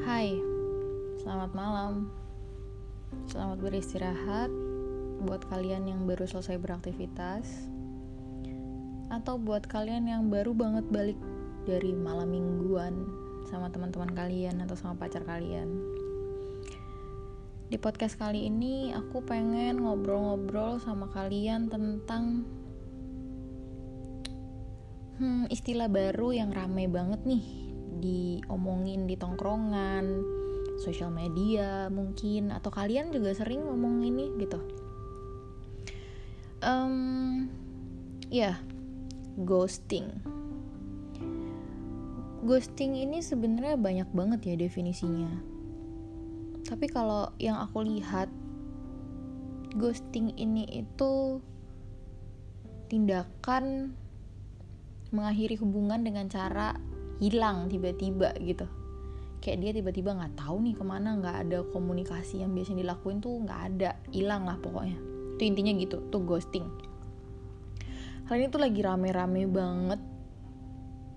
Hai, selamat malam. Selamat beristirahat buat kalian yang baru selesai beraktivitas atau buat kalian yang baru banget balik dari malam mingguan sama teman-teman kalian atau sama pacar kalian. Di podcast kali ini aku pengen ngobrol-ngobrol sama kalian tentang hmm, istilah baru yang rame banget nih diomongin di tongkrongan, sosial media mungkin, atau kalian juga sering ngomong ini gitu. Um, ya, yeah, ghosting. Ghosting ini sebenarnya banyak banget ya definisinya. Tapi kalau yang aku lihat, ghosting ini itu tindakan mengakhiri hubungan dengan cara hilang tiba-tiba gitu. Kayak dia tiba-tiba nggak tahu nih ke mana nggak ada komunikasi yang biasanya dilakuin tuh nggak ada hilang lah pokoknya. Itu intinya gitu tuh ghosting. Hal ini tuh lagi rame-rame banget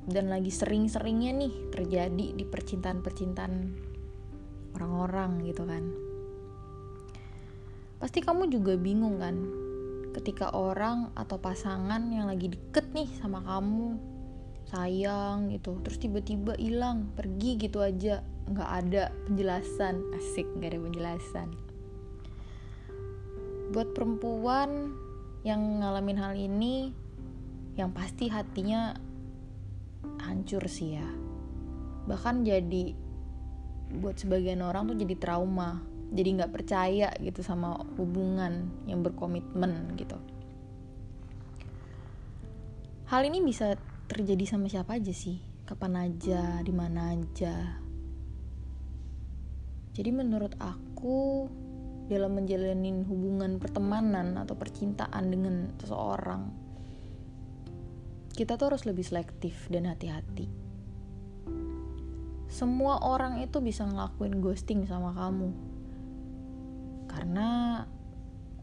dan lagi sering-seringnya nih terjadi di percintaan-percintaan orang-orang gitu kan. Pasti kamu juga bingung kan ketika orang atau pasangan yang lagi deket nih sama kamu sayang gitu. Terus tiba-tiba hilang pergi gitu aja. Nggak ada penjelasan. Asik nggak ada penjelasan. Buat perempuan yang ngalamin hal ini yang pasti hatinya hancur sih ya. Bahkan jadi buat sebagian orang tuh jadi trauma. Jadi nggak percaya gitu sama hubungan yang berkomitmen gitu. Hal ini bisa terjadi sama siapa aja sih? Kapan aja di mana aja. Jadi menurut aku dalam menjalani hubungan pertemanan atau percintaan dengan seseorang kita tuh harus lebih selektif dan hati-hati. Semua orang itu bisa ngelakuin ghosting sama kamu. Karena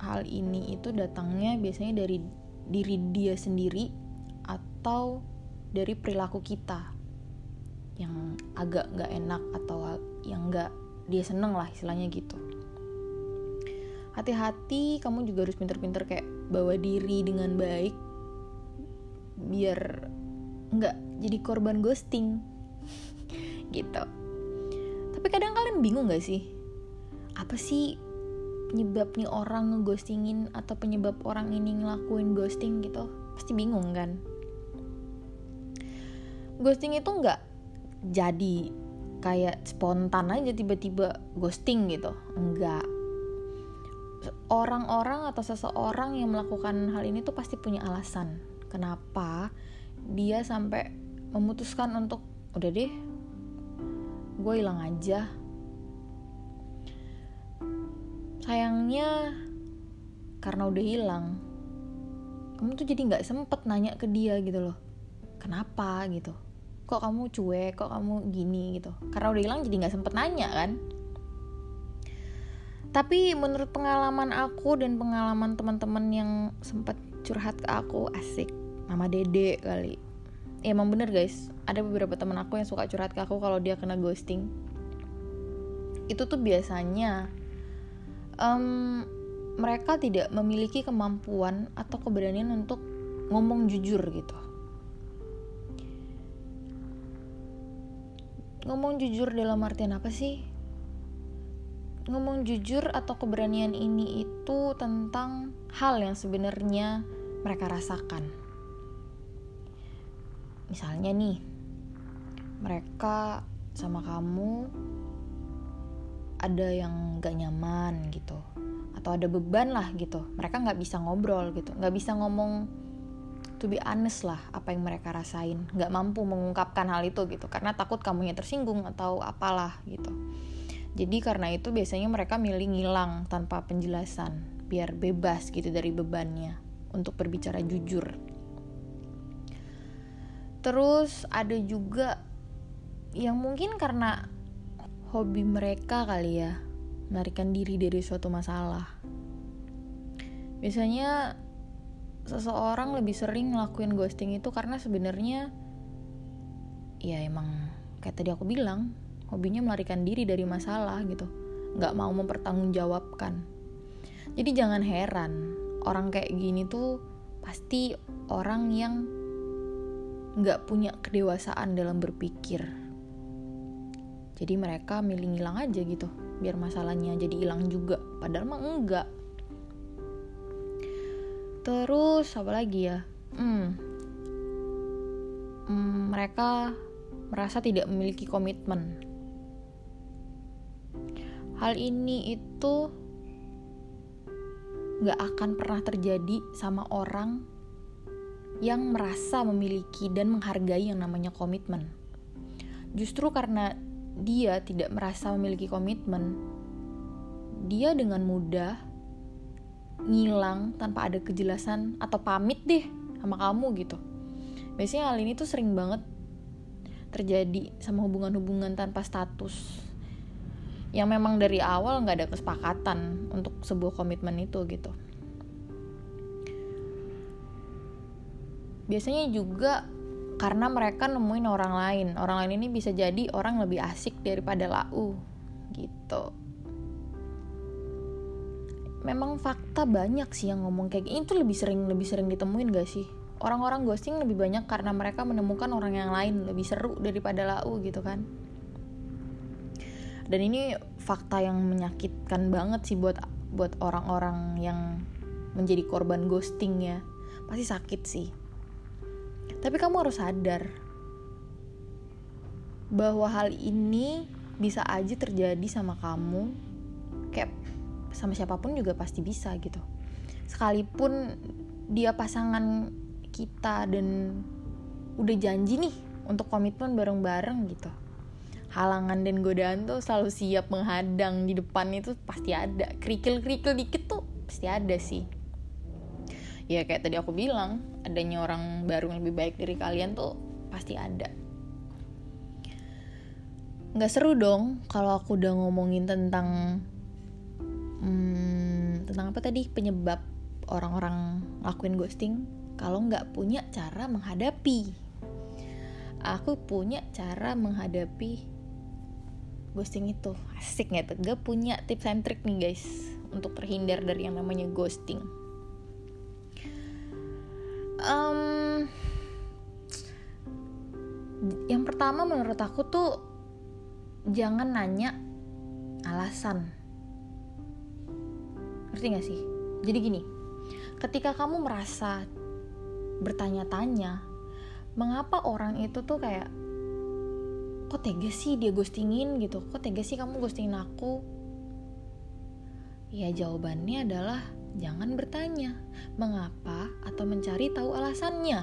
hal ini itu datangnya biasanya dari diri dia sendiri atau dari perilaku kita yang agak nggak enak atau yang nggak dia seneng lah istilahnya gitu. Hati-hati kamu juga harus pinter-pinter kayak bawa diri dengan baik biar nggak jadi korban ghosting. Gitu. Tapi kadang kalian bingung gak sih? Apa sih penyebab nih orang ngeghostingin atau penyebab orang ini ngelakuin ghosting gitu? Pasti bingung kan ghosting itu nggak jadi kayak spontan aja tiba-tiba ghosting gitu. Enggak orang-orang atau seseorang yang melakukan hal ini tuh pasti punya alasan kenapa dia sampai memutuskan untuk udah deh gue hilang aja. Sayangnya karena udah hilang kamu tuh jadi nggak sempet nanya ke dia gitu loh kenapa? gitu kok kamu cuek kok kamu gini gitu. Karena udah hilang jadi nggak sempet nanya kan? Tapi menurut pengalaman aku dan pengalaman teman-teman yang sempat curhat ke aku asik. Mama dede kali. Ya, emang bener guys. Ada beberapa teman aku yang suka curhat ke aku kalau dia kena ghosting. Itu tuh biasanya um, mereka tidak memiliki kemampuan atau keberanian untuk ngomong jujur gitu ngomong jujur dalam artian apa sih? Ngomong jujur atau keberanian ini itu tentang hal yang sebenarnya mereka rasakan. Misalnya nih, mereka sama kamu ada yang gak nyaman gitu atau ada beban lah gitu mereka nggak bisa ngobrol gitu nggak bisa ngomong to be honest lah apa yang mereka rasain. Nggak mampu mengungkapkan hal itu gitu karena takut kamunya tersinggung atau apalah gitu. Jadi karena itu biasanya mereka milih ngilang tanpa penjelasan biar bebas gitu dari bebannya untuk berbicara jujur. Terus ada juga yang mungkin karena hobi mereka kali ya melarikan diri dari suatu masalah. Biasanya seseorang lebih sering ngelakuin ghosting itu karena sebenarnya ya emang kayak tadi aku bilang hobinya melarikan diri dari masalah gitu. Nggak mau mempertanggungjawabkan. Jadi jangan heran orang kayak gini tuh pasti orang yang nggak punya kedewasaan dalam berpikir. Jadi mereka milih ngilang aja gitu biar masalahnya jadi hilang juga. Padahal mah enggak terus apa lagi ya? Hmm, hmm mereka merasa tidak memiliki komitmen. Hal ini itu nggak akan pernah terjadi sama orang yang merasa memiliki dan menghargai yang namanya komitmen. Justru karena dia tidak merasa memiliki komitmen, dia dengan mudah ngilang tanpa ada kejelasan atau pamit deh sama kamu gitu. Biasanya hal ini tuh sering banget terjadi sama hubungan-hubungan tanpa status. Yang memang dari awal nggak ada kesepakatan untuk sebuah komitmen itu gitu. Biasanya juga karena mereka nemuin orang lain. Orang lain ini bisa jadi orang lebih asik daripada lau gitu memang fakta banyak sih yang ngomong kayak gini. Itu lebih sering lebih sering ditemuin gak sih? Orang-orang ghosting lebih banyak karena mereka menemukan orang yang lain lebih seru daripada lau gitu kan. Dan ini fakta yang menyakitkan banget sih buat buat orang-orang yang menjadi korban ghosting ya. Pasti sakit sih. Tapi kamu harus sadar bahwa hal ini bisa aja terjadi sama kamu. Kayak sama siapa pun juga pasti bisa gitu. Sekalipun dia pasangan kita dan udah janji nih untuk komitmen bareng-bareng gitu. Halangan dan godaan tuh selalu siap menghadang di depan itu pasti ada. Kerikil-kerikil dikit tuh pasti ada sih. Ya kayak tadi aku bilang adanya orang baru yang lebih baik dari kalian tuh pasti ada. Nggak seru dong kalau aku udah ngomongin tentang hmm, tentang apa tadi? Penyebab orang-orang lakuin ghosting. Kalau nggak punya cara menghadapi. Aku punya cara menghadapi ghosting itu. Asik nggak tuh? Gue punya tips and trick nih guys untuk terhindar dari yang namanya ghosting. Um, yang pertama menurut aku tuh jangan nanya alasan ngerti gak sih? Jadi gini ketika kamu merasa bertanya-tanya mengapa orang itu tuh kayak kok tega sih dia ghostingin gitu? Kok tega sih kamu ghostingin aku? Ya jawabannya adalah jangan bertanya. Mengapa atau mencari tahu alasannya?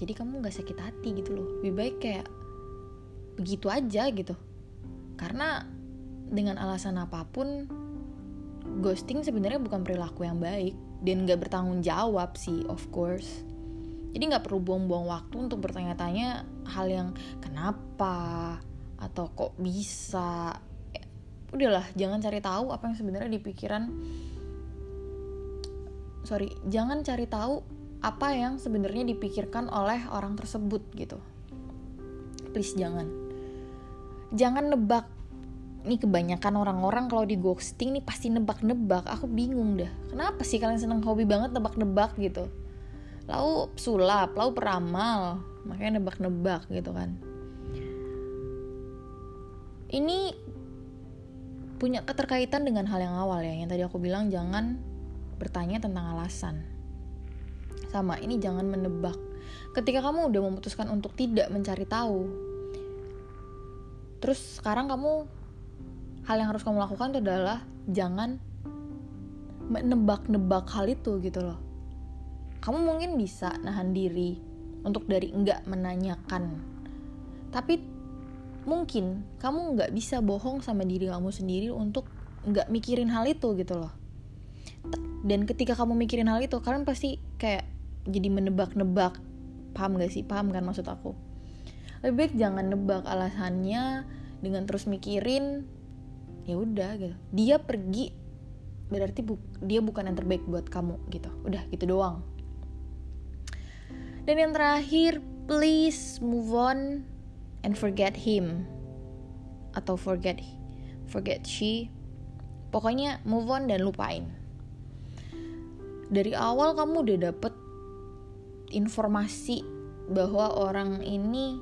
Jadi kamu gak sakit hati gitu loh. Lebih baik kayak begitu aja gitu. Karena dengan alasan apa pun ghosting sebenarnya bukan perilaku yang baik dan gak bertanggung jawab sih of course. Jadi nggak perlu buang-buang waktu untuk bertanya-tanya hal yang kenapa? atau kok bisa? Eh, udahlah jangan cari tahu apa yang sebenarnya di pikiran. Sorry jangan cari tahu apa yang sebenarnya dipikirkan oleh orang tersebut gitu. Please jangan. Jangan nebak ini kebanyakan orang-orang kalau di ghosting nih pasti nebak-nebak. Aku bingung dah kenapa sih kalian seneng hobi banget nebak-nebak gitu? Lau sulap lau peramal makanya nebak-nebak gitu kan. Ini punya keterkaitan dengan hal yang awal ya. Yang tadi aku bilang jangan bertanya tentang alasan. Sama ini jangan menebak. Ketika kamu udah memutuskan untuk tidak mencari tahu terus sekarang kamu hal yang harus kamu lakukan itu adalah jangan menebak-nebak hal itu gitu loh. Kamu mungkin bisa nahan diri untuk dari enggak menanyakan. Tapi mungkin kamu nggak bisa bohong sama diri kamu sendiri untuk nggak mikirin hal itu gitu loh. Dan ketika kamu mikirin hal itu kalian pasti kayak jadi menebak-nebak. Paham gak sih? Paham kan maksud aku? Lebih baik jangan nebak alasannya dengan terus mikirin ya udah gitu. Dia pergi berarti bu dia bukan yang terbaik buat kamu gitu. Udah gitu doang. Dan yang terakhir, please move on and forget him. atau forget forget she. Pokoknya move on dan lupain. Dari awal kamu udah dapet informasi bahwa orang ini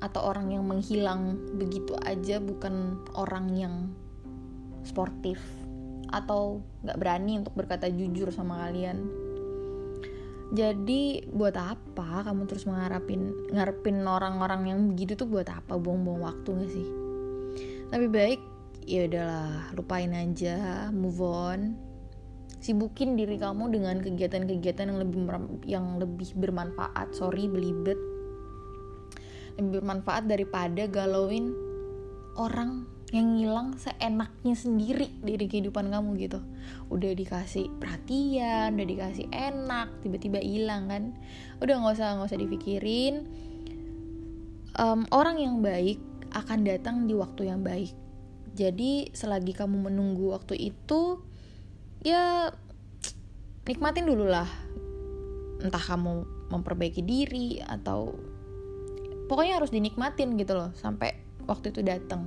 atau orang yang menghilang begitu aja bukan orang yang sportif atau nggak berani untuk berkata jujur sama kalian. Jadi buat apa kamu terus mengharapin ngarepin orang-orang yang begitu tuh buat apa? Buang-buang waktu gak sih? Lebih baik ya udahlah lupain aja move on. Sibukin diri kamu dengan kegiatan-kegiatan yang lebih yang lebih bermanfaat. Sorry belibet lebih bermanfaat daripada galauin orang yang ngilang seenaknya sendiri dari kehidupan kamu gitu. Udah dikasih perhatian udah dikasih enak tiba-tiba hilang kan. Udah nggak usah nggak usah dipikirin. Um, orang yang baik akan datang di waktu yang baik. Jadi selagi kamu menunggu waktu itu ya nikmatin dulu lah. Entah kamu memperbaiki diri atau pokoknya harus dinikmatin gitu loh sampai waktu itu datang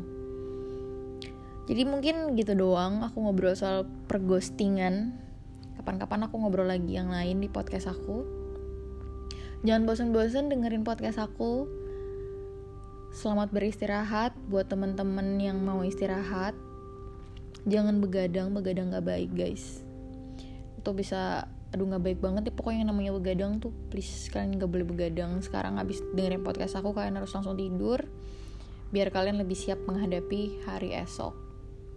jadi mungkin gitu doang aku ngobrol soal perghostingan kapan-kapan aku ngobrol lagi yang lain di podcast aku. Jangan bosan-bosan dengerin podcast aku. Selamat beristirahat buat teman-teman yang mau istirahat. Jangan begadang begadang gak baik guys. Itu bisa aduh gak baik banget ya pokoknya yang namanya begadang tuh please kalian gak boleh begadang sekarang habis dengerin podcast aku kalian harus langsung tidur biar kalian lebih siap menghadapi hari esok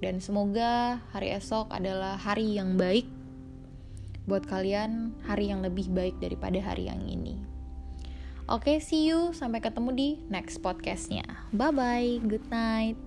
dan semoga hari esok adalah hari yang baik buat kalian, hari yang lebih baik daripada hari yang ini. Oke, okay, see you. Sampai ketemu di next podcastnya. Bye bye. Good night.